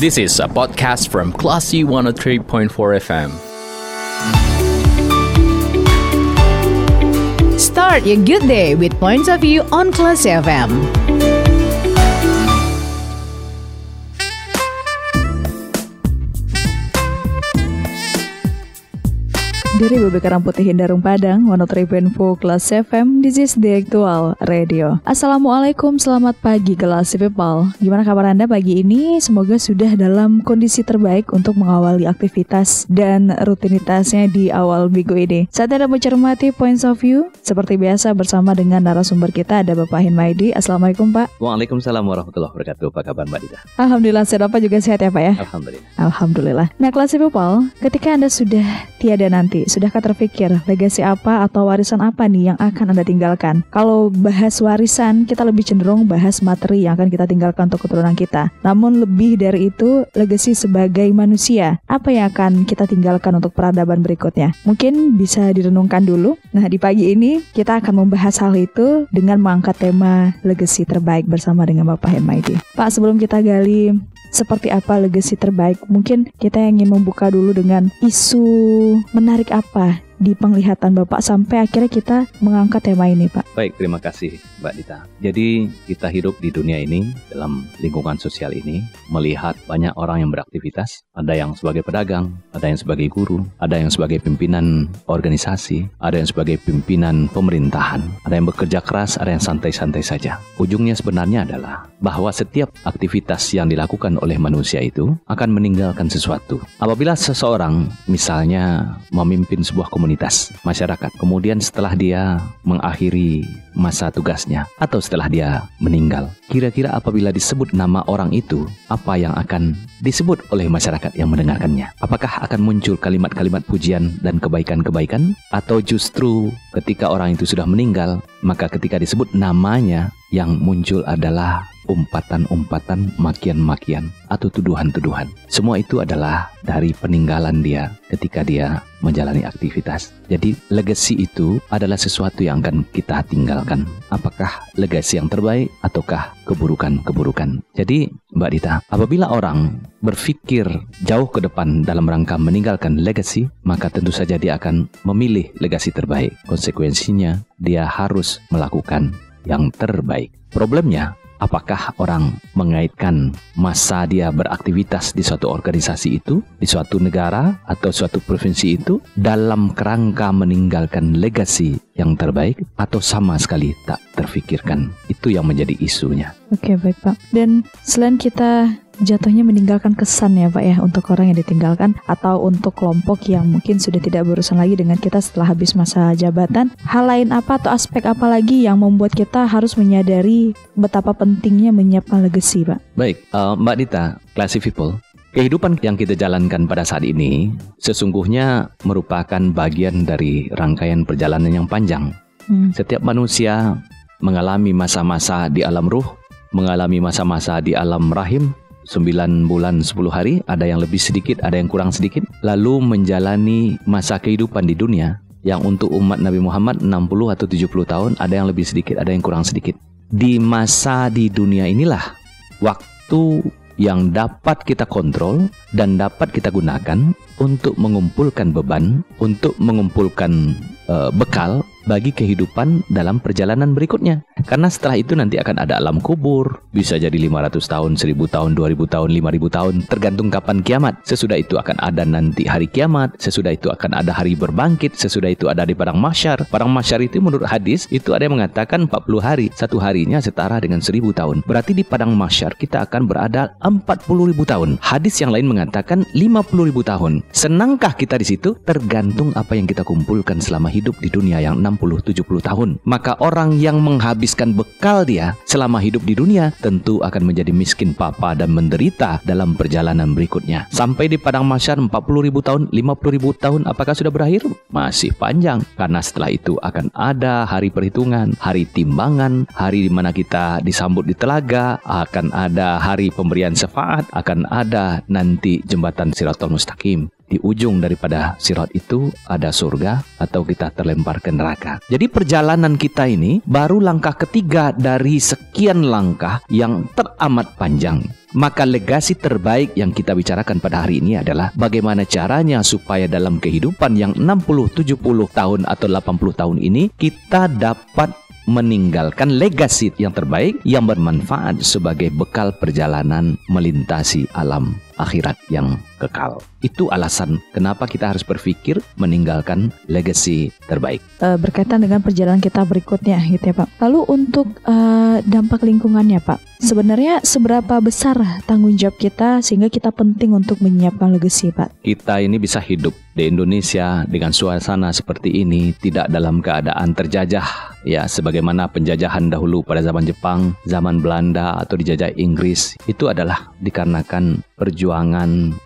This is a podcast from Classy 103.4 FM. Start your good day with points of view on Classy FM. Dari Bebekaran Putih Hindarung Padang, 103.4 Kelas FM, this is the actual radio. Assalamualaikum, selamat pagi kelas people. Gimana kabar Anda pagi ini? Semoga sudah dalam kondisi terbaik untuk mengawali aktivitas dan rutinitasnya di awal minggu ini. Saat Anda mencermati points of view, seperti biasa bersama dengan narasumber kita ada Bapak Hinmaidi. Assalamualaikum Pak. Waalaikumsalam warahmatullahi wabarakatuh. Apa kabar Mbak Dita? Alhamdulillah, sehat Bapak juga sehat ya Pak ya? Alhamdulillah. Alhamdulillah. Nah, kelas people, ketika Anda sudah tiada nanti, sudahkah terpikir legasi apa atau warisan apa nih yang akan Anda tinggalkan? Kalau bahas warisan, kita lebih cenderung bahas materi yang akan kita tinggalkan untuk keturunan kita. Namun lebih dari itu, legasi sebagai manusia, apa yang akan kita tinggalkan untuk peradaban berikutnya? Mungkin bisa direnungkan dulu. Nah, di pagi ini kita akan membahas hal itu dengan mengangkat tema legasi terbaik bersama dengan Bapak Hermaidi. Pak, sebelum kita gali seperti apa legasi terbaik. Mungkin kita ingin membuka dulu dengan isu menarik apa di penglihatan Bapak sampai akhirnya kita mengangkat tema ini, Pak. Baik, terima kasih Mbak Dita. Jadi kita hidup di dunia ini dalam lingkungan sosial ini melihat banyak orang yang beraktivitas. Ada yang sebagai pedagang, ada yang sebagai guru, ada yang sebagai pimpinan organisasi, ada yang sebagai pimpinan pemerintahan, ada yang bekerja keras, ada yang santai-santai saja. Ujungnya sebenarnya adalah bahwa setiap aktivitas yang dilakukan oleh manusia itu akan meninggalkan sesuatu. Apabila seseorang misalnya memimpin sebuah komunitas komunitas masyarakat. Kemudian setelah dia mengakhiri masa tugasnya atau setelah dia meninggal, kira-kira apabila disebut nama orang itu, apa yang akan disebut oleh masyarakat yang mendengarkannya? Apakah akan muncul kalimat-kalimat pujian dan kebaikan-kebaikan atau justru ketika orang itu sudah meninggal, maka ketika disebut namanya yang muncul adalah umpatan-umpatan, makian-makian, atau tuduhan-tuduhan. Semua itu adalah dari peninggalan dia ketika dia menjalani aktivitas. Jadi, legacy itu adalah sesuatu yang akan kita tinggalkan. Apakah legacy yang terbaik ataukah keburukan-keburukan? Jadi, Mbak Dita, apabila orang berpikir jauh ke depan dalam rangka meninggalkan legacy, maka tentu saja dia akan memilih legacy terbaik. Konsekuensinya, dia harus melakukan yang terbaik. Problemnya, apakah orang mengaitkan masa dia beraktivitas di suatu organisasi itu, di suatu negara atau suatu provinsi itu dalam kerangka meninggalkan legasi yang terbaik atau sama sekali tak terfikirkan. Itu yang menjadi isunya. Oke, baik Pak. Dan selain kita jatuhnya meninggalkan kesan ya Pak ya untuk orang yang ditinggalkan atau untuk kelompok yang mungkin sudah tidak berurusan lagi dengan kita setelah habis masa jabatan. Hal lain apa atau aspek apa lagi yang membuat kita harus menyadari betapa pentingnya menyiapkan legacy Pak? Baik, uh, Mbak Dita, Classy People, Kehidupan yang kita jalankan pada saat ini sesungguhnya merupakan bagian dari rangkaian perjalanan yang panjang. Hmm. Setiap manusia mengalami masa-masa di alam ruh, mengalami masa-masa di alam rahim, 9 bulan 10 hari, ada yang lebih sedikit, ada yang kurang sedikit, lalu menjalani masa kehidupan di dunia yang untuk umat Nabi Muhammad 60 atau 70 tahun, ada yang lebih sedikit, ada yang kurang sedikit. Di masa di dunia inilah waktu yang dapat kita kontrol dan dapat kita gunakan untuk mengumpulkan beban, untuk mengumpulkan uh, bekal bagi kehidupan dalam perjalanan berikutnya. Karena setelah itu nanti akan ada alam kubur, bisa jadi 500 tahun, 1000 tahun, 2000 tahun, 5000 tahun, tergantung kapan kiamat. Sesudah itu akan ada nanti hari kiamat, sesudah itu akan ada hari berbangkit, sesudah itu ada di padang masyar. Padang masyar itu menurut hadis, itu ada yang mengatakan 40 hari, satu harinya setara dengan 1000 tahun. Berarti di padang masyar kita akan berada 40.000 tahun. Hadis yang lain mengatakan 50.000 tahun. Senangkah kita di situ? Tergantung apa yang kita kumpulkan selama hidup di dunia yang 60-70 tahun. Maka orang yang menghabiskan bekal dia selama hidup di dunia tentu akan menjadi miskin papa dan menderita dalam perjalanan berikutnya. Sampai di padang masyar 40 ribu tahun, 50 ribu tahun apakah sudah berakhir? Masih panjang. Karena setelah itu akan ada hari perhitungan, hari timbangan, hari di mana kita disambut di telaga, akan ada hari pemberian syafaat, akan ada nanti jembatan Siratul Mustaqim. Di ujung daripada sirat itu ada surga atau kita terlempar ke neraka. Jadi perjalanan kita ini baru langkah ketiga dari sekian langkah yang teramat panjang. Maka legasi terbaik yang kita bicarakan pada hari ini adalah bagaimana caranya supaya dalam kehidupan yang 60, 70 tahun atau 80 tahun ini kita dapat meninggalkan legasi yang terbaik yang bermanfaat sebagai bekal perjalanan melintasi alam akhirat yang kekal. Itu alasan kenapa kita harus berpikir meninggalkan legacy terbaik. Uh, berkaitan dengan perjalanan kita berikutnya gitu ya Pak. Lalu untuk uh, dampak lingkungannya Pak, sebenarnya seberapa besar tanggung jawab kita sehingga kita penting untuk menyiapkan legacy Pak? Kita ini bisa hidup di Indonesia dengan suasana seperti ini tidak dalam keadaan terjajah ya sebagaimana penjajahan dahulu pada zaman Jepang, zaman Belanda atau dijajah Inggris itu adalah dikarenakan perjuangan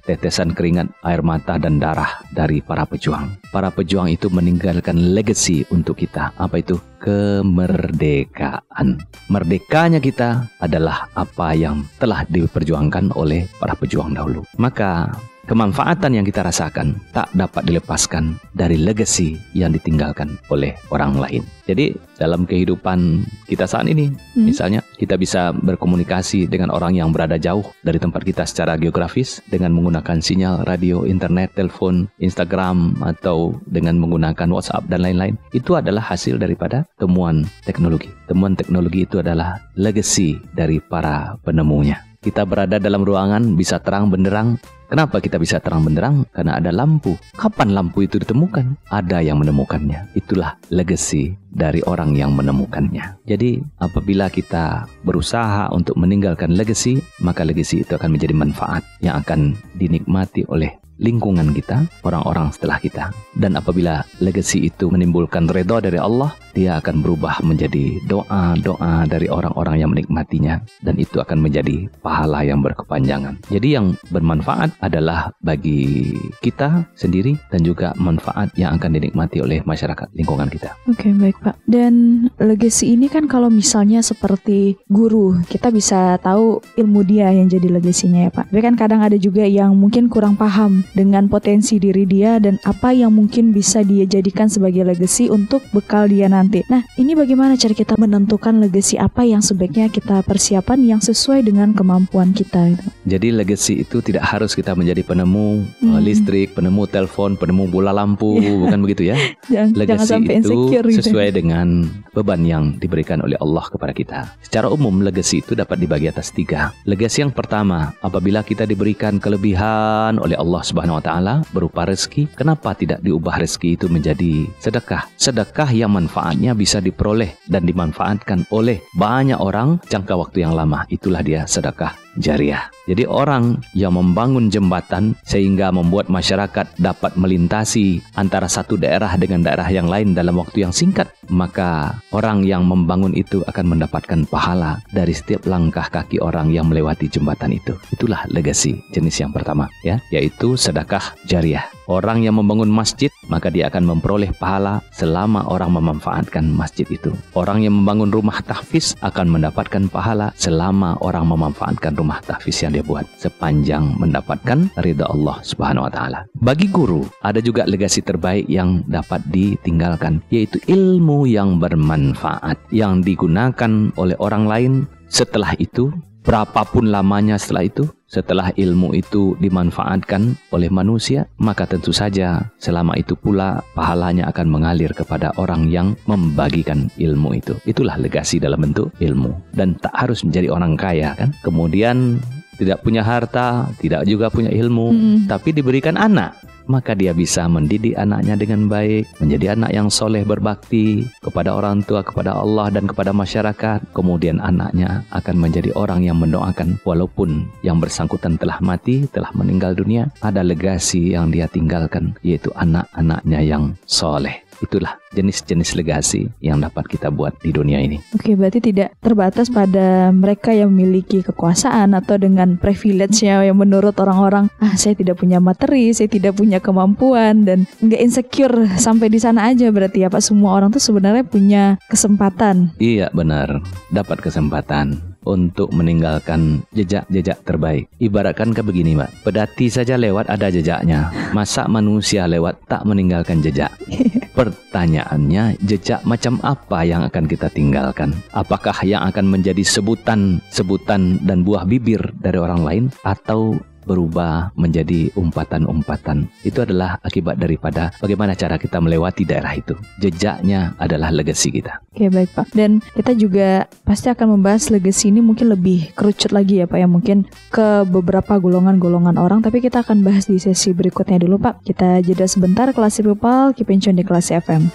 tetesan keringat, air mata dan darah dari para pejuang. Para pejuang itu meninggalkan legacy untuk kita. Apa itu? Kemerdekaan. Merdekanya kita adalah apa yang telah diperjuangkan oleh para pejuang dahulu. Maka kemanfaatan yang kita rasakan tak dapat dilepaskan dari legacy yang ditinggalkan oleh orang lain. Jadi dalam kehidupan kita saat ini, hmm. misalnya kita bisa berkomunikasi dengan orang yang berada jauh dari tempat kita secara geografis dengan menggunakan sinyal radio, internet, telepon, Instagram atau dengan menggunakan WhatsApp dan lain-lain. Itu adalah hasil daripada temuan teknologi. Temuan teknologi itu adalah legacy dari para penemunya. Kita berada dalam ruangan bisa terang benderang Kenapa kita bisa terang benderang? Karena ada lampu. Kapan lampu itu ditemukan? Ada yang menemukannya. Itulah legacy dari orang yang menemukannya. Jadi, apabila kita berusaha untuk meninggalkan legacy, maka legacy itu akan menjadi manfaat yang akan dinikmati oleh lingkungan kita, orang-orang setelah kita. Dan apabila legacy itu menimbulkan redha dari Allah, dia akan berubah menjadi doa-doa dari orang-orang yang menikmatinya dan itu akan menjadi pahala yang berkepanjangan. Jadi yang bermanfaat adalah bagi kita sendiri dan juga manfaat yang akan dinikmati oleh masyarakat lingkungan kita. Oke, okay, baik Pak. Dan legacy ini kan kalau misalnya seperti guru, kita bisa tahu ilmu dia yang jadi legasinya ya Pak. Tapi kan kadang ada juga yang mungkin kurang paham dengan potensi diri dia dan apa yang mungkin bisa dia jadikan sebagai legacy untuk bekal dia nanti. Nah, ini bagaimana cara kita menentukan legacy apa yang sebaiknya kita persiapan yang sesuai dengan kemampuan kita gitu. Jadi legacy itu tidak harus kita menjadi penemu hmm. Uh, listrik, penemu telepon, penemu bola lampu, yeah. bukan begitu ya? jangan, legacy jangan itu gitu. sesuai dengan beban yang diberikan oleh Allah kepada kita. Secara umum legacy itu dapat dibagi atas tiga. Legacy yang pertama, apabila kita diberikan kelebihan oleh Allah Subhanahu wa taala berupa rezeki, kenapa tidak diubah rezeki itu menjadi sedekah? Sedekah yang manfaatnya bisa diperoleh dan dimanfaatkan oleh banyak orang jangka waktu yang lama. Itulah dia sedekah jariah. Jadi orang yang membangun jembatan sehingga membuat masyarakat dapat melintasi antara satu daerah dengan daerah yang lain dalam waktu yang singkat, maka orang yang membangun itu akan mendapatkan pahala dari setiap langkah kaki orang yang melewati jembatan itu. Itulah legasi jenis yang pertama ya, yaitu sedekah jariah. Orang yang membangun masjid, maka dia akan memperoleh pahala selama orang memanfaatkan masjid itu. Orang yang membangun rumah tahfiz akan mendapatkan pahala selama orang memanfaatkan rumah tahfiz yang dia buat sepanjang mendapatkan ridha Allah Subhanahu wa taala. Bagi guru, ada juga legasi terbaik yang dapat ditinggalkan, yaitu ilmu yang bermanfaat yang digunakan oleh orang lain setelah itu berapapun lamanya setelah itu, setelah ilmu itu dimanfaatkan oleh manusia, maka tentu saja selama itu pula pahalanya akan mengalir kepada orang yang membagikan ilmu itu. Itulah legasi dalam bentuk ilmu. Dan tak harus menjadi orang kaya kan. Kemudian tidak punya harta, tidak juga punya ilmu, hmm. tapi diberikan anak maka dia bisa mendidik anaknya dengan baik, menjadi anak yang soleh berbakti kepada orang tua, kepada Allah dan kepada masyarakat. Kemudian anaknya akan menjadi orang yang mendoakan walaupun yang bersangkutan telah mati, telah meninggal dunia, ada legasi yang dia tinggalkan yaitu anak-anaknya yang soleh. Itulah jenis-jenis legasi yang dapat kita buat di dunia ini. Oke, berarti tidak terbatas pada mereka yang memiliki kekuasaan atau dengan privilege-nya yang menurut orang-orang, ah saya tidak punya materi, saya tidak punya kemampuan dan nggak insecure sampai di sana aja berarti ya Pak semua orang tuh sebenarnya punya kesempatan. Iya benar, dapat kesempatan untuk meninggalkan jejak-jejak terbaik. Ibaratkan ke begini, Mbak. Pedati saja lewat ada jejaknya. Masa manusia lewat tak meninggalkan jejak? Pertanyaannya, jejak macam apa yang akan kita tinggalkan? Apakah yang akan menjadi sebutan-sebutan dan buah bibir dari orang lain atau berubah menjadi umpatan-umpatan. Itu adalah akibat daripada bagaimana cara kita melewati daerah itu. Jejaknya adalah legasi kita. Oke baik Pak. Dan kita juga pasti akan membahas legasi ini mungkin lebih kerucut lagi ya Pak ya mungkin ke beberapa golongan-golongan orang. Tapi kita akan bahas di sesi berikutnya dulu Pak. Kita jeda sebentar kelas People, keep in di kelas FM.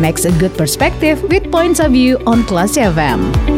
Makes a good perspective with points of view on Classy FM.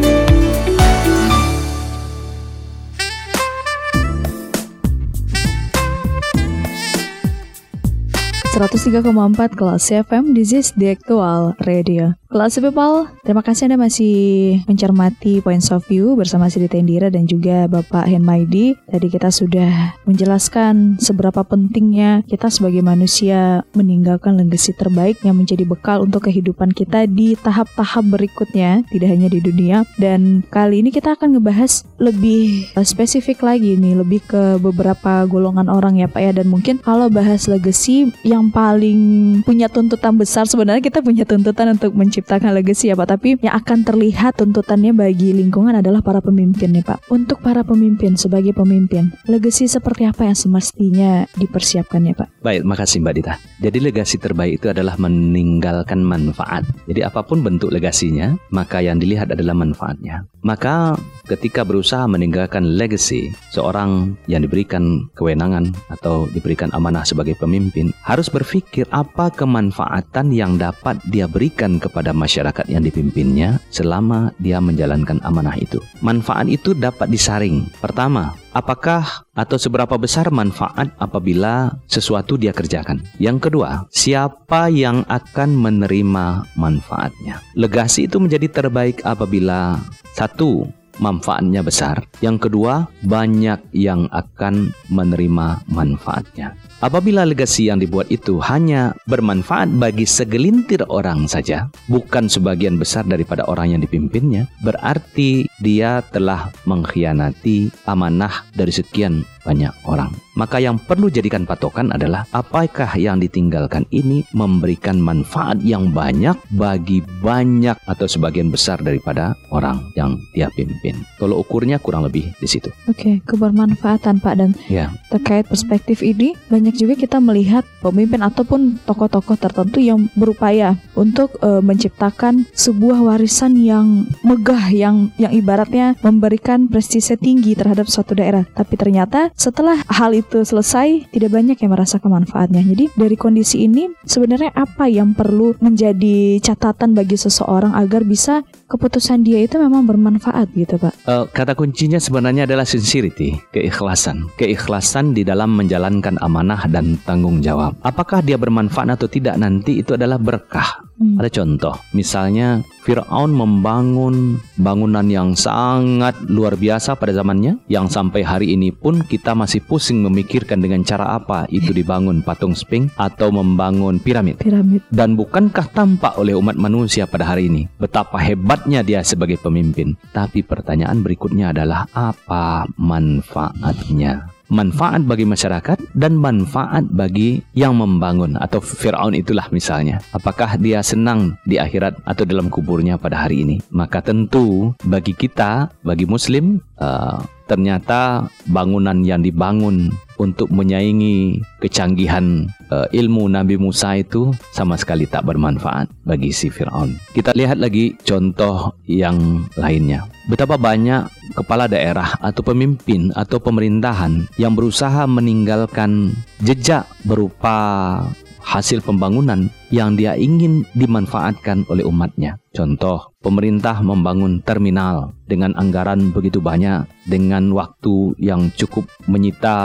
103,4 kelas FM, this is the actual radio. Kelas People, terima kasih Anda masih mencermati Points of View bersama Sri Tendira dan juga Bapak Henmaidi. Tadi kita sudah menjelaskan seberapa pentingnya kita sebagai manusia meninggalkan legasi terbaik yang menjadi bekal untuk kehidupan kita di tahap-tahap berikutnya, tidak hanya di dunia. Dan kali ini kita akan ngebahas lebih spesifik lagi nih, lebih ke beberapa golongan orang ya Pak ya. Dan mungkin kalau bahas legacy yang paling punya tuntutan besar, sebenarnya kita punya tuntutan untuk menciptakan menciptakan legacy ya Pak, tapi yang akan terlihat tuntutannya bagi lingkungan adalah para pemimpin ya Pak. Untuk para pemimpin sebagai pemimpin, legacy seperti apa yang semestinya dipersiapkan ya Pak? Baik, makasih Mbak Dita. Jadi legasi terbaik itu adalah meninggalkan manfaat. Jadi apa pun bentuk legasinya, maka yang dilihat adalah manfaatnya. Maka ketika berusaha meninggalkan legacy, seorang yang diberikan kewenangan atau diberikan amanah sebagai pemimpin harus berpikir apa kemanfaatan yang dapat dia berikan kepada masyarakat yang dipimpinnya selama dia menjalankan amanah itu. Manfaat itu dapat disaring. Pertama, apakah atau seberapa besar manfaat apabila sesuatu dia kerjakan. Yang kedua, siapa yang akan menerima manfaatnya. Legasi itu menjadi terbaik apabila satu, manfaatnya besar. Yang kedua, banyak yang akan menerima manfaatnya. Apabila legasi yang dibuat itu hanya bermanfaat bagi segelintir orang saja, bukan sebagian besar daripada orang yang dipimpinnya, berarti dia telah mengkhianati amanah dari sekian banyak orang. Maka yang perlu jadikan patokan adalah apakah yang ditinggalkan ini memberikan manfaat yang banyak bagi banyak atau sebagian besar daripada orang yang dia pimpin. Kalau ukurnya kurang lebih di situ. Oke, okay, kebermanfaatan Pak dan ya. terkait perspektif ini banyak juga kita melihat pemimpin ataupun tokoh-tokoh tertentu yang berupaya untuk uh, menciptakan sebuah warisan yang megah yang yang ibaratnya memberikan prestise tinggi terhadap suatu daerah. Tapi ternyata setelah hal itu selesai, tidak banyak yang merasakan manfaatnya. Jadi dari kondisi ini sebenarnya apa yang perlu menjadi catatan bagi seseorang agar bisa keputusan dia itu memang bermanfaat gitu Pak? Uh, kata kuncinya sebenarnya adalah sincerity, keikhlasan. Keikhlasan di dalam menjalankan amanah dan tanggung jawab. Apakah dia bermanfaat atau tidak nanti itu adalah berkah. Hmm. Ada contoh, misalnya Fir'aun membangun bangunan yang sangat luar biasa pada zamannya yang sampai hari ini pun kita masih pusing memikirkan dengan cara apa itu dibangun patung Sphinx atau membangun piramid. Piramid. Dan bukankah tampak oleh umat manusia pada hari ini betapa hebatnya dia sebagai pemimpin? Tapi pertanyaan berikutnya adalah apa manfaatnya? Manfaat bagi masyarakat dan manfaat bagi yang membangun atau Firaun itulah misalnya. Apakah dia senang di akhirat atau dalam kuburnya pada hari ini? Maka tentu bagi kita, bagi muslim uh, ternyata bangunan yang dibangun untuk menyaingi kecanggihan uh, ilmu Nabi Musa itu sama sekali tak bermanfaat bagi si Firaun. Kita lihat lagi contoh yang lainnya. Betapa banyak kepala daerah atau pemimpin atau pemerintahan yang berusaha meninggalkan jejak berupa hasil pembangunan yang dia ingin dimanfaatkan oleh umatnya. Contoh, pemerintah membangun terminal dengan anggaran begitu banyak, dengan waktu yang cukup menyita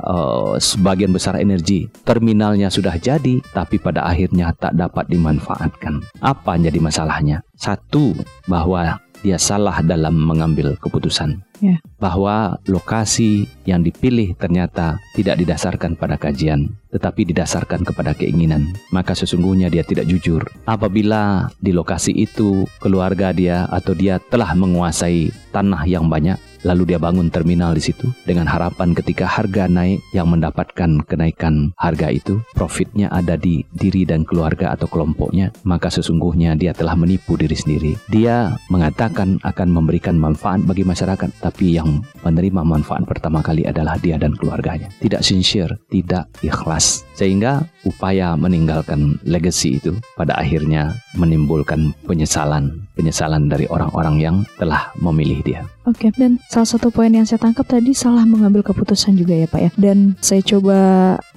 uh, sebagian besar energi. Terminalnya sudah jadi, tapi pada akhirnya tak dapat dimanfaatkan. Apa jadi masalahnya? Satu, bahwa dia salah dalam mengambil keputusan. Ya. Bahwa lokasi yang dipilih ternyata tidak didasarkan pada kajian, tetapi didasarkan kepada keinginan. Maka sesungguhnya dia tidak jujur. Apabila di lokasi itu keluarga dia atau dia telah menguasai tanah yang banyak, lalu dia bangun terminal di situ dengan harapan ketika harga naik yang mendapatkan kenaikan harga itu profitnya ada di diri dan keluarga atau kelompoknya maka sesungguhnya dia telah menipu diri sendiri. Dia mengatakan akan memberikan manfaat bagi masyarakat tapi yang menerima manfaat pertama kali adalah dia dan keluarganya. Tidak sincere tidak ikhlas. Sehingga upaya meninggalkan legacy itu pada akhirnya menimbulkan penyesalan penyesalan dari orang-orang yang telah memilih dia Oke, dan salah satu poin yang saya tangkap tadi salah mengambil keputusan juga ya Pak ya. Dan saya coba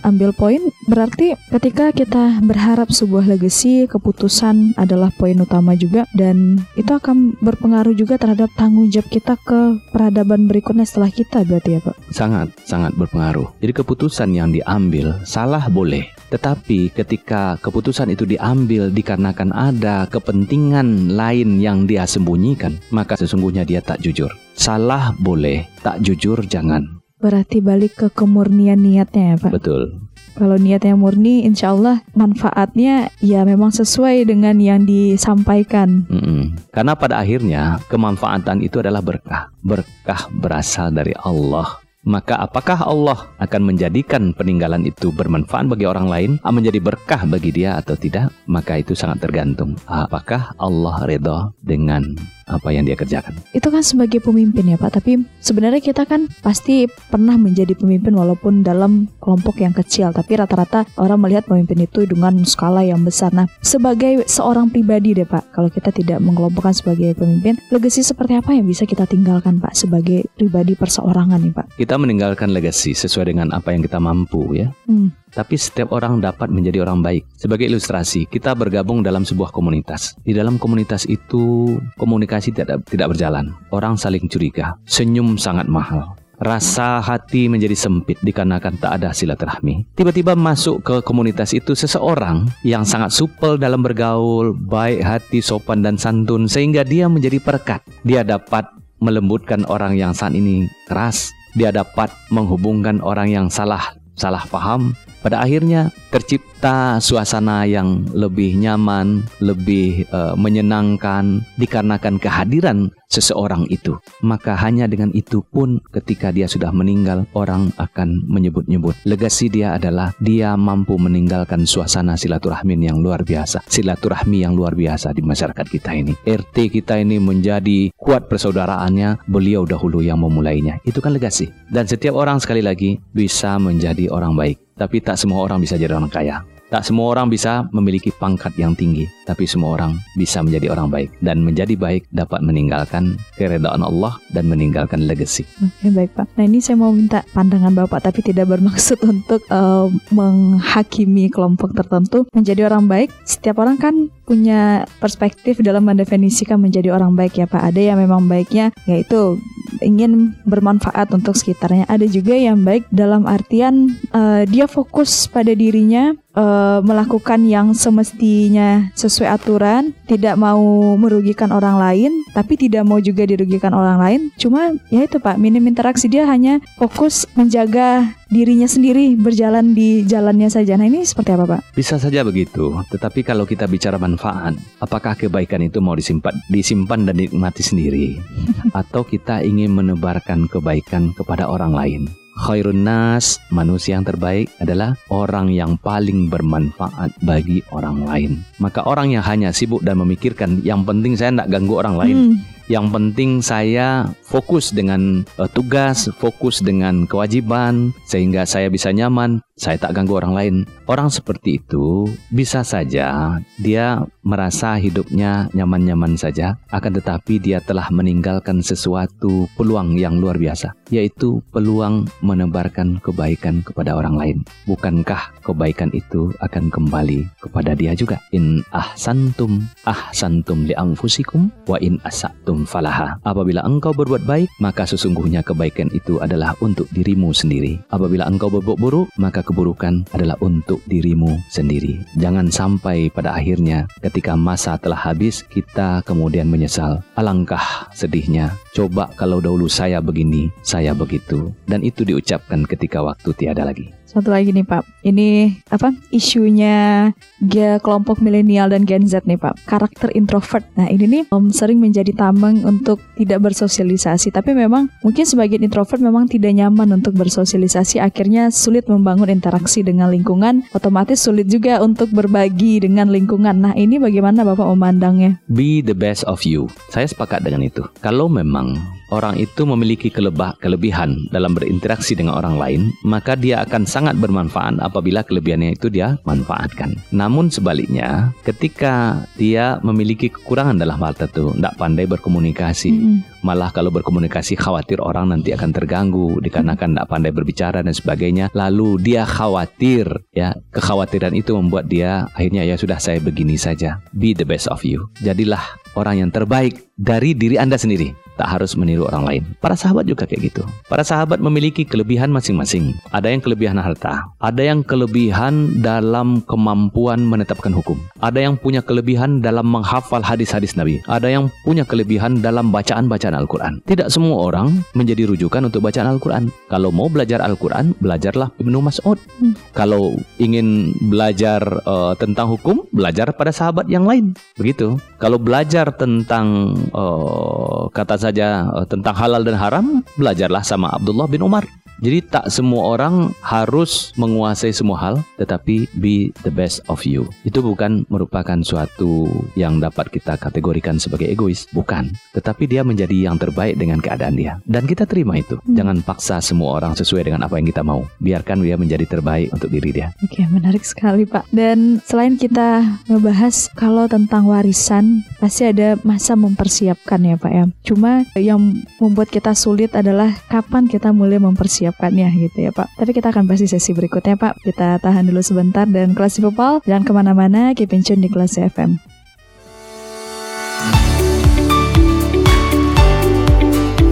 ambil poin, berarti ketika kita berharap sebuah legacy, keputusan adalah poin utama juga dan itu akan berpengaruh juga terhadap tanggung jawab kita ke peradaban berikutnya setelah kita berarti ya Pak. Sangat, sangat berpengaruh. Jadi keputusan yang diambil salah boleh, tetapi ketika keputusan itu diambil dikarenakan ada kepentingan lain yang dia sembunyikan, maka sesungguhnya dia tak jujur. Salah boleh, tak jujur jangan. Berarti balik ke kemurnian niatnya ya Pak. Betul. Kalau niatnya murni, insya Allah manfaatnya ya memang sesuai dengan yang disampaikan. Mm-mm. Karena pada akhirnya kemanfaatan itu adalah berkah. Berkah berasal dari Allah. Maka apakah Allah akan menjadikan peninggalan itu bermanfaat bagi orang lain, menjadi berkah bagi dia atau tidak? Maka itu sangat tergantung. Apakah Allah redha dengan apa yang dia kerjakan? Itu kan sebagai pemimpin ya Pak, tapi sebenarnya kita kan pasti pernah menjadi pemimpin walaupun dalam kelompok yang kecil, tapi rata-rata orang melihat pemimpin itu dengan skala yang besar. Nah, sebagai seorang pribadi deh Pak, kalau kita tidak mengelompokkan sebagai pemimpin, legasi seperti apa yang bisa kita tinggalkan Pak sebagai pribadi perseorangan nih Pak? Kita meninggalkan legacy sesuai dengan apa yang kita mampu ya. Hmm. Tapi setiap orang dapat menjadi orang baik. Sebagai ilustrasi, kita bergabung dalam sebuah komunitas. Di dalam komunitas itu komunikasi tidak tidak berjalan. Orang saling curiga. Senyum sangat mahal. Rasa hati menjadi sempit dikarenakan tak ada silaturahmi. Tiba-tiba masuk ke komunitas itu seseorang yang sangat supel dalam bergaul, baik hati, sopan dan santun sehingga dia menjadi perekat. Dia dapat melembutkan orang yang saat ini keras. Dia dapat menghubungkan orang yang salah salah paham pada akhirnya tercipta suasana yang lebih nyaman, lebih uh, menyenangkan dikarenakan kehadiran seseorang itu. Maka hanya dengan itu pun ketika dia sudah meninggal orang akan menyebut-nyebut. Legasi dia adalah dia mampu meninggalkan suasana silaturahmi yang luar biasa. Silaturahmi yang luar biasa di masyarakat kita ini. RT kita ini menjadi kuat persaudaraannya, beliau dahulu yang memulainya. Itu kan legasi. Dan setiap orang sekali lagi bisa menjadi orang baik. Tapi tak semua orang bisa jadi orang kaya. Tak semua orang bisa memiliki pangkat yang tinggi, tapi semua orang bisa menjadi orang baik dan menjadi baik dapat meninggalkan keredaan Allah dan meninggalkan legacy. Oke baik Pak. Nah ini saya mau minta pandangan Bapak tapi tidak bermaksud untuk uh, menghakimi kelompok tertentu menjadi orang baik. Setiap orang kan punya perspektif dalam mendefinisikan menjadi orang baik ya Pak. Ada yang memang baiknya yaitu ingin bermanfaat untuk sekitarnya. Ada juga yang baik dalam artian uh, dia fokus pada dirinya uh, melakukan yang semestinya sesuai aturan, tidak mau merugikan orang lain, tapi tidak mau juga dirugikan orang lain. Cuma ya itu Pak, minim interaksi dia hanya fokus menjaga dirinya sendiri berjalan di jalannya saja. Nah ini seperti apa Pak? Bisa saja begitu, tetapi kalau kita bicara manfaat, apakah kebaikan itu mau disimpan, disimpan dan dinikmati sendiri, atau kita ingin menebarkan kebaikan kepada orang lain? Khairun nas, manusia yang terbaik adalah orang yang paling bermanfaat bagi orang lain. Maka orang yang hanya sibuk dan memikirkan yang penting saya tidak ganggu orang lain. Hmm. Yang penting saya fokus dengan uh, tugas, fokus dengan kewajiban sehingga saya bisa nyaman, saya tak ganggu orang lain. Orang seperti itu bisa saja dia merasa hidupnya nyaman-nyaman saja, akan tetapi dia telah meninggalkan sesuatu peluang yang luar biasa, yaitu peluang menebarkan kebaikan kepada orang lain. Bukankah kebaikan itu akan kembali kepada dia juga? In ahsantum ahsantum li anfusikum wa in asatum falaha. Apabila engkau berbuat baik, maka sesungguhnya kebaikan itu adalah untuk dirimu sendiri. Apabila engkau berbuat buruk, maka keburukan adalah untuk dirimu sendiri. Jangan sampai pada akhirnya ketika masa telah habis kita kemudian menyesal. Alangkah sedihnya. Coba kalau dahulu saya begini, saya begitu. Dan itu diucapkan ketika waktu tiada lagi. Satu lagi nih Pak, ini apa isunya ya, kelompok milenial dan Gen Z nih Pak, karakter introvert. Nah ini nih um, sering menjadi tameng untuk tidak bersosialisasi, tapi memang mungkin sebagian introvert memang tidak nyaman untuk bersosialisasi, akhirnya sulit membangun interaksi dengan lingkungan, otomatis sulit juga untuk berbagi dengan lingkungan. Nah ini bagaimana Bapak memandangnya? Be the best of you. Saya sepakat dengan itu. Kalau memang orang itu memiliki kelebah, kelebihan dalam berinteraksi dengan orang lain, maka dia akan sangat bermanfaat apabila kelebihannya itu dia manfaatkan. Namun sebaliknya, ketika dia memiliki kekurangan dalam hal tertentu, tidak pandai berkomunikasi, mm -hmm. malah kalau berkomunikasi khawatir orang nanti akan terganggu dikarenakan tidak pandai berbicara dan sebagainya, lalu dia khawatir, ya kekhawatiran itu membuat dia akhirnya ya sudah saya begini saja. Be the best of you. Jadilah orang yang terbaik dari diri Anda sendiri tak harus meniru orang lain. Para sahabat juga kayak gitu. Para sahabat memiliki kelebihan masing-masing. Ada yang kelebihan harta, ada yang kelebihan dalam kemampuan menetapkan hukum, ada yang punya kelebihan dalam menghafal hadis-hadis Nabi, ada yang punya kelebihan dalam bacaan-bacaan Al-Quran. Tidak semua orang menjadi rujukan untuk bacaan Al-Quran. Kalau mau belajar Al-Quran, belajarlah Ibnu Mas'ud. Hmm. Kalau ingin belajar uh, tentang hukum, belajar pada sahabat yang lain. Begitu. Kalau belajar tentang uh, kata saja uh, tentang halal dan haram, belajarlah sama Abdullah bin Umar. Jadi tak semua orang harus menguasai semua hal, tetapi be the best of you. Itu bukan merupakan suatu yang dapat kita kategorikan sebagai egois, bukan. Tetapi dia menjadi yang terbaik dengan keadaan dia. Dan kita terima itu. Hmm. Jangan paksa semua orang sesuai dengan apa yang kita mau. Biarkan dia menjadi terbaik untuk diri dia. Oke, menarik sekali Pak. Dan selain kita membahas kalau tentang warisan, pasti ada masa mempersiapkan ya Pak ya. Cuma yang membuat kita sulit adalah kapan kita mulai mempersiapkan mempersiapkannya gitu ya Pak. Tapi kita akan bahas di sesi berikutnya Pak. Kita tahan dulu sebentar dan kelas Popal jangan ke mana-mana, keep in tune di kelas FM.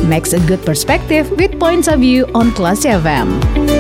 Makes a good perspective with points of view on Class FM.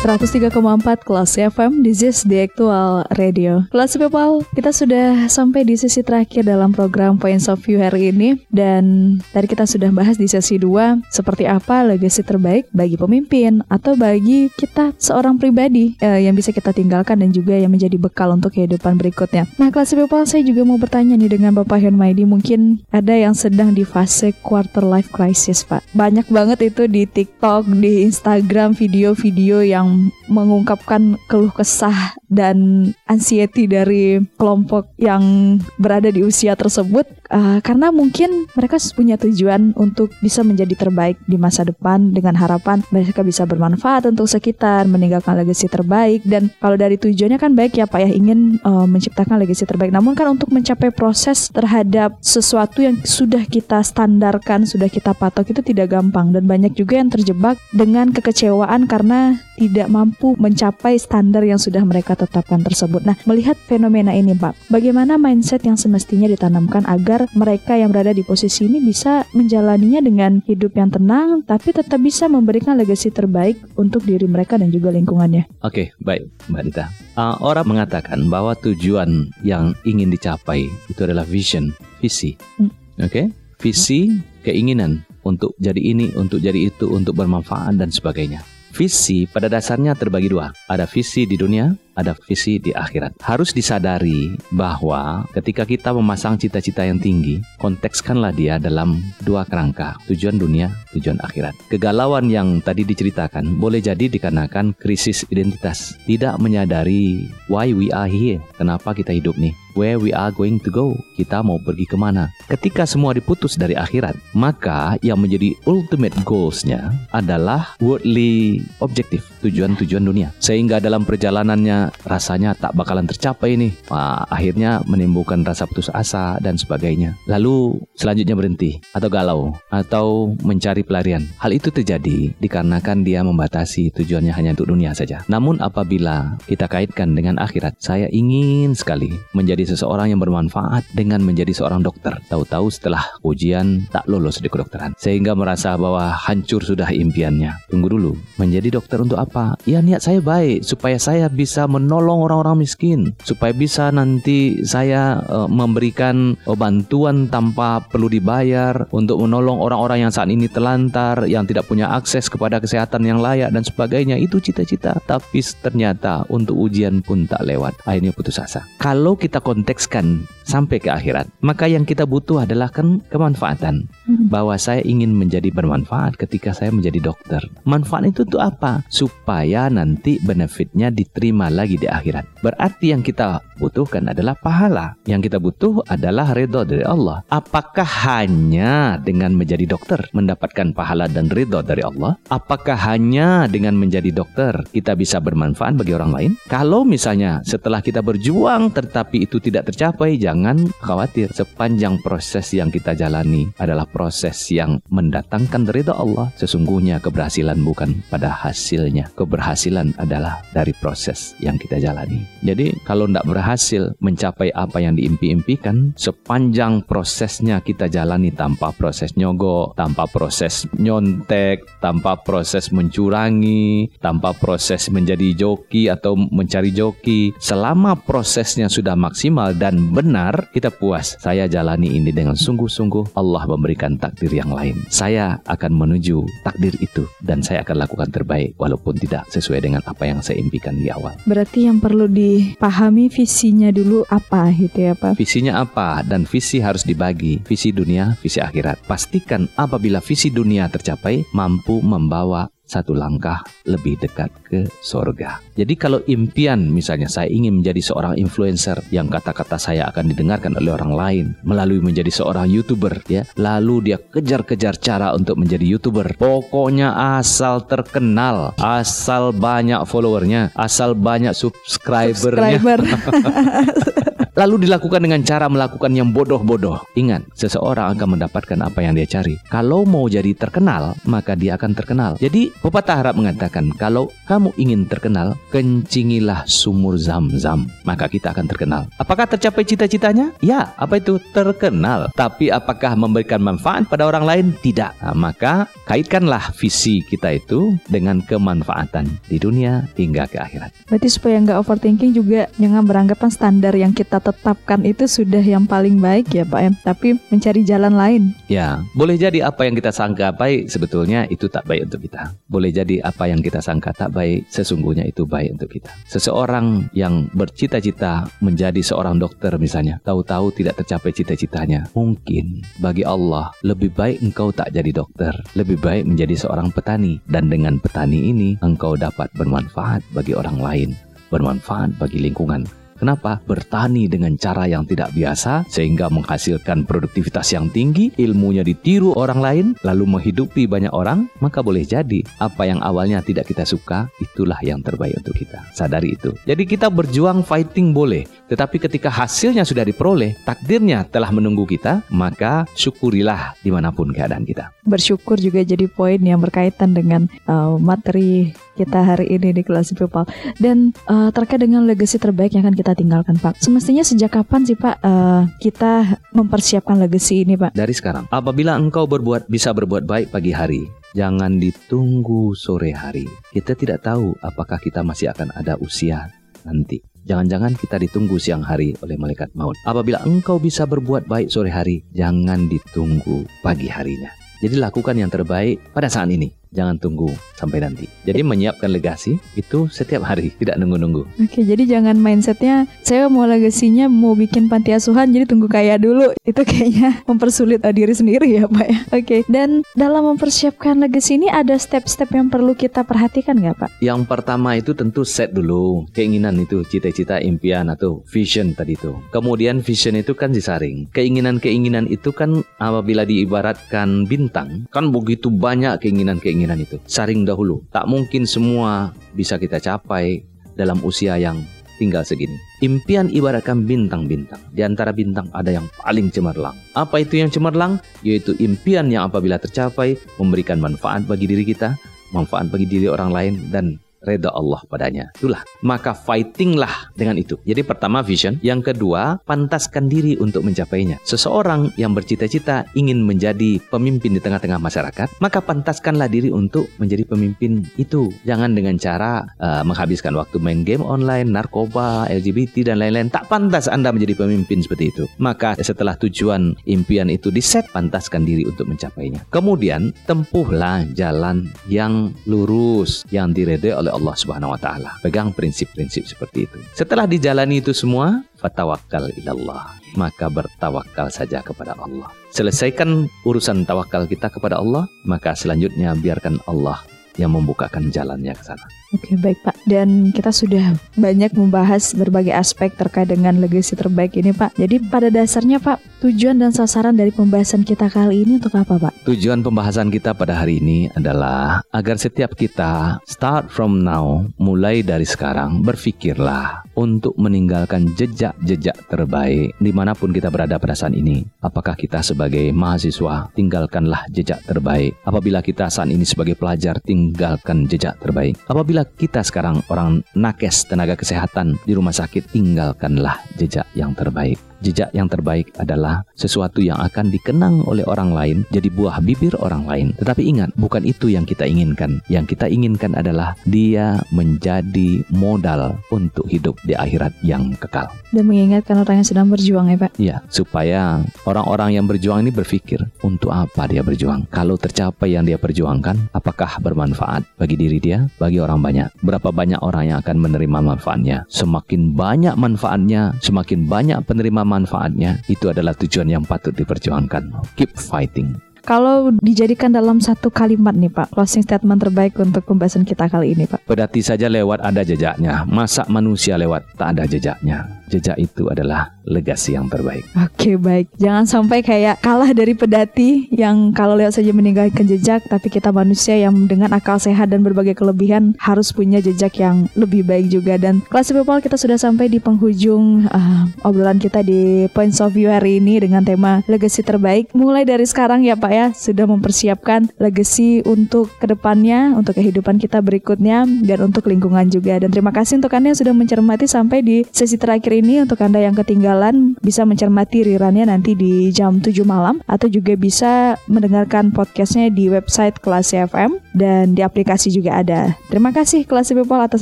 103,4 kelas FM This is the actual radio. Kelas people Kita sudah sampai di sesi terakhir dalam program Points of View hari ini. Dan tadi kita sudah bahas di sesi 2 Seperti apa legasi terbaik bagi pemimpin Atau bagi kita seorang pribadi eh, Yang bisa kita tinggalkan dan juga yang menjadi bekal untuk kehidupan berikutnya. Nah kelas people saya juga mau bertanya nih dengan Bapak Maidi Mungkin ada yang sedang di fase quarter life crisis Pak. Banyak banget itu di TikTok, di Instagram video-video yang mengungkapkan keluh kesah dan anxiety dari kelompok yang berada di usia tersebut uh, karena mungkin mereka punya tujuan untuk bisa menjadi terbaik di masa depan dengan harapan mereka bisa bermanfaat untuk sekitar, meninggalkan legasi terbaik dan kalau dari tujuannya kan baik ya Pak ya ingin uh, menciptakan legasi terbaik. Namun kan untuk mencapai proses terhadap sesuatu yang sudah kita standarkan, sudah kita patok itu tidak gampang dan banyak juga yang terjebak dengan kekecewaan karena tidak mampu mencapai standar yang sudah mereka tetapkan tersebut. Nah, melihat fenomena ini, Pak, bagaimana mindset yang semestinya ditanamkan agar mereka yang berada di posisi ini bisa menjalaninya dengan hidup yang tenang, tapi tetap bisa memberikan legasi terbaik untuk diri mereka dan juga lingkungannya. Oke, baik, Mbak Dita. Uh, orang mengatakan bahwa tujuan yang ingin dicapai itu adalah vision, visi. Hmm. Oke, okay? visi, keinginan untuk jadi ini, untuk jadi itu, untuk bermanfaat dan sebagainya. Visi pada dasarnya terbagi dua. Ada visi di dunia, ada visi di akhirat. Harus disadari bahwa ketika kita memasang cita-cita yang tinggi, kontekskanlah dia dalam dua kerangka, tujuan dunia, tujuan akhirat. Kegalauan yang tadi diceritakan boleh jadi dikarenakan krisis identitas, tidak menyadari why we are here, kenapa kita hidup nih where we are going to go. Kita mau pergi ke mana. Ketika semua diputus dari akhirat, maka yang menjadi ultimate goalsnya adalah worldly objective, tujuan-tujuan dunia. Sehingga dalam perjalanannya rasanya tak bakalan tercapai nih. Wah, akhirnya menimbulkan rasa putus asa dan sebagainya. Lalu selanjutnya berhenti atau galau atau mencari pelarian. Hal itu terjadi dikarenakan dia membatasi tujuannya hanya untuk dunia saja. Namun apabila kita kaitkan dengan akhirat, saya ingin sekali menjadi seseorang yang bermanfaat dengan menjadi seorang dokter. Tahu-tahu setelah ujian tak lolos di kedokteran. Sehingga merasa bahwa hancur sudah impiannya. Tunggu dulu, menjadi dokter untuk apa? Ya niat saya baik supaya saya bisa menolong orang-orang miskin, supaya bisa nanti saya uh, memberikan uh, bantuan tanpa perlu dibayar untuk menolong orang-orang yang saat ini telantar, yang tidak punya akses kepada kesehatan yang layak dan sebagainya. Itu cita-cita, tapi ternyata untuk ujian pun tak lewat. Akhirnya putus asa. Kalau kita kontekskan sampai ke akhirat, maka yang kita butuh adalah kan kemanfaatan. Hmm. Bahwa saya ingin menjadi bermanfaat ketika saya menjadi dokter. Manfaat itu untuk apa? Supaya nanti benefitnya diterima lagi di akhirat. Berarti yang kita butuhkan adalah pahala. Yang kita butuh adalah ridho dari Allah. Apakah hanya dengan menjadi dokter mendapatkan pahala dan ridho dari Allah? Apakah hanya dengan menjadi dokter kita bisa bermanfaat bagi orang lain? Kalau misalnya setelah kita berjuang tetapi itu tidak tercapai, jangan khawatir. Sepanjang proses yang kita jalani adalah proses yang mendatangkan ridho Allah. Sesungguhnya keberhasilan bukan pada hasilnya. Keberhasilan adalah dari proses yang kita jalani. Jadi kalau tidak berhasil mencapai apa yang diimpi-impikan, sepanjang prosesnya kita jalani tanpa proses nyogok, tanpa proses nyontek, tanpa proses mencurangi, tanpa proses menjadi joki atau mencari joki, selama prosesnya sudah maksimal dan benar, kita puas. Saya jalani ini dengan sungguh-sungguh, Allah memberikan takdir yang lain. Saya akan menuju takdir itu dan saya akan lakukan terbaik walaupun tidak sesuai dengan apa yang saya impikan di awal. Berarti yang perlu dipahami visinya dulu apa gitu ya Pak? Visinya apa dan visi harus dibagi. Visi dunia, visi akhirat. Pastikan apabila visi dunia tercapai mampu membawa satu langkah lebih dekat ke sorga. Jadi kalau impian misalnya saya ingin menjadi seorang influencer yang kata-kata saya akan didengarkan oleh orang lain melalui menjadi seorang youtuber ya, lalu dia kejar-kejar cara untuk menjadi youtuber. Pokoknya asal terkenal, asal banyak followernya, asal banyak subscribernya. Subscriber. lalu dilakukan dengan cara melakukan yang bodoh-bodoh. Ingat, seseorang akan mendapatkan apa yang dia cari. Kalau mau jadi terkenal, maka dia akan terkenal. Jadi, pepatah Arab mengatakan, kalau kamu ingin terkenal, kencingilah sumur zam-zam, maka kita akan terkenal. Apakah tercapai cita-citanya? Ya, apa itu terkenal. Tapi apakah memberikan manfaat pada orang lain? Tidak. Nah, maka kaitkanlah visi kita itu dengan kemanfaatan di dunia hingga ke akhirat. Berarti supaya nggak overthinking juga jangan beranggapan standar yang kita tetapkan itu sudah yang paling baik ya Pak M. Tapi mencari jalan lain. Ya, boleh jadi apa yang kita sangka baik sebetulnya itu tak baik untuk kita. Boleh jadi apa yang kita sangka tak baik sesungguhnya itu baik untuk kita. Seseorang yang bercita-cita menjadi seorang dokter misalnya, tahu-tahu tidak tercapai cita-citanya. Mungkin bagi Allah lebih baik engkau tak jadi dokter, lebih baik menjadi seorang petani dan dengan petani ini engkau dapat bermanfaat bagi orang lain, bermanfaat bagi lingkungan Kenapa? Bertani dengan cara yang tidak biasa sehingga menghasilkan produktivitas yang tinggi, ilmunya ditiru orang lain, lalu menghidupi banyak orang, maka boleh jadi apa yang awalnya tidak kita suka, itulah yang terbaik untuk kita. Sadari itu. Jadi kita berjuang fighting boleh, tetapi ketika hasilnya sudah diperoleh, takdirnya telah menunggu kita, maka syukurilah di mana pun keadaan kita. Bersyukur juga jadi poin yang berkaitan dengan uh, materi kita hari ini di kelas people dan uh, terkait dengan legacy terbaik yang akan kita tinggalkan Pak. Semestinya sejak kapan sih Pak uh, kita mempersiapkan legacy ini Pak? Dari sekarang. Apabila engkau berbuat bisa berbuat baik pagi hari, jangan ditunggu sore hari. Kita tidak tahu apakah kita masih akan ada usia nanti. Jangan-jangan kita ditunggu siang hari oleh malaikat maut. Apabila engkau bisa berbuat baik sore hari, jangan ditunggu pagi harinya. Jadi lakukan yang terbaik pada saat ini jangan tunggu sampai nanti. Jadi menyiapkan legasi itu setiap hari, tidak nunggu-nunggu. Oke, jadi jangan mindsetnya saya mau legasinya mau bikin panti asuhan, jadi tunggu kaya dulu. Itu kayaknya mempersulit diri sendiri ya Pak ya. Oke, dan dalam mempersiapkan legasi ini ada step-step yang perlu kita perhatikan nggak Pak? Yang pertama itu tentu set dulu keinginan itu, cita-cita, impian atau vision tadi itu. Kemudian vision itu kan disaring. Keinginan-keinginan itu kan apabila diibaratkan bintang, kan begitu banyak keinginan-keinginan keinginan itu. Saring dahulu. Tak mungkin semua bisa kita capai dalam usia yang tinggal segini. Impian ibaratkan bintang-bintang. Di antara bintang ada yang paling cemerlang. Apa itu yang cemerlang? Yaitu impian yang apabila tercapai memberikan manfaat bagi diri kita, manfaat bagi diri orang lain, dan reda Allah padanya. Itulah. Maka fightinglah dengan itu. Jadi pertama vision. Yang kedua, pantaskan diri untuk mencapainya. Seseorang yang bercita-cita ingin menjadi pemimpin di tengah-tengah masyarakat, maka pantaskanlah diri untuk menjadi pemimpin itu. Jangan dengan cara uh, menghabiskan waktu main game online, narkoba, LGBT, dan lain-lain. Tak pantas Anda menjadi pemimpin seperti itu. Maka setelah tujuan impian itu diset, pantaskan diri untuk mencapainya. Kemudian, tempuhlah jalan yang lurus, yang diredai oleh oleh Allah Subhanahu wa taala. Pegang prinsip-prinsip seperti itu. Setelah dijalani itu semua, fatawakkal ilallah. Maka bertawakal saja kepada Allah. Selesaikan urusan tawakal kita kepada Allah, maka selanjutnya biarkan Allah yang membukakan jalannya ke sana. Oke baik Pak dan kita sudah banyak membahas berbagai aspek terkait dengan legasi terbaik ini Pak. Jadi pada dasarnya Pak tujuan dan sasaran dari pembahasan kita kali ini untuk apa Pak? Tujuan pembahasan kita pada hari ini adalah agar setiap kita start from now mulai dari sekarang berpikirlah untuk meninggalkan jejak-jejak terbaik di mana pun kita berada pada saat ini. Apakah kita sebagai mahasiswa tinggalkanlah jejak terbaik. Apabila kita saat ini sebagai pelajar tinggalkan jejak terbaik. Apabila Bila kita sekarang orang nakes tenaga kesehatan di rumah sakit, tinggalkanlah jejak yang terbaik. Jejak yang terbaik adalah sesuatu yang akan dikenang oleh orang lain, jadi buah bibir orang lain. Tetapi ingat, bukan itu yang kita inginkan. Yang kita inginkan adalah dia menjadi modal untuk hidup di akhirat yang kekal. Dan mengingatkan orang yang sedang berjuang ya Pak? Iya, supaya orang-orang yang berjuang ini berpikir, untuk apa dia berjuang? Kalau tercapai yang dia perjuangkan, apakah bermanfaat bagi diri dia, bagi orang banyak? Berapa banyak orang yang akan menerima manfaatnya? Semakin banyak manfaatnya, semakin banyak penerima manfaatnya, itu adalah tujuan yang patut diperjuangkan. Keep fighting. Kalau dijadikan dalam satu kalimat nih Pak, closing statement terbaik untuk pembahasan kita kali ini Pak. Pedati saja lewat ada jejaknya, masa manusia lewat tak ada jejaknya jejak itu adalah legasi yang terbaik. Oke baik, jangan sampai kayak kalah dari pedati yang kalau lewat saja meninggalkan jejak, tapi kita manusia yang dengan akal sehat dan berbagai kelebihan harus punya jejak yang lebih baik juga. Dan kelas people kita sudah sampai di penghujung uh, obrolan kita di Points of View hari ini dengan tema legasi terbaik. Mulai dari sekarang ya Pak ya sudah mempersiapkan legasi untuk ke depannya, untuk kehidupan kita berikutnya dan untuk lingkungan juga. Dan terima kasih untuk anda yang sudah mencermati sampai di sesi terakhir ini untuk Anda yang ketinggalan bisa mencermati rirannya nanti di jam 7 malam atau juga bisa mendengarkan podcastnya di website Kelas FM dan di aplikasi juga ada. Terima kasih Kelas People atas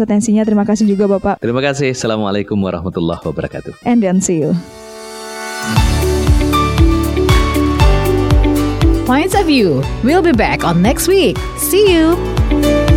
atensinya. Terima kasih juga Bapak. Terima kasih. Assalamualaikum warahmatullahi wabarakatuh. And then see you. Points of View. We'll be back on next week. See you.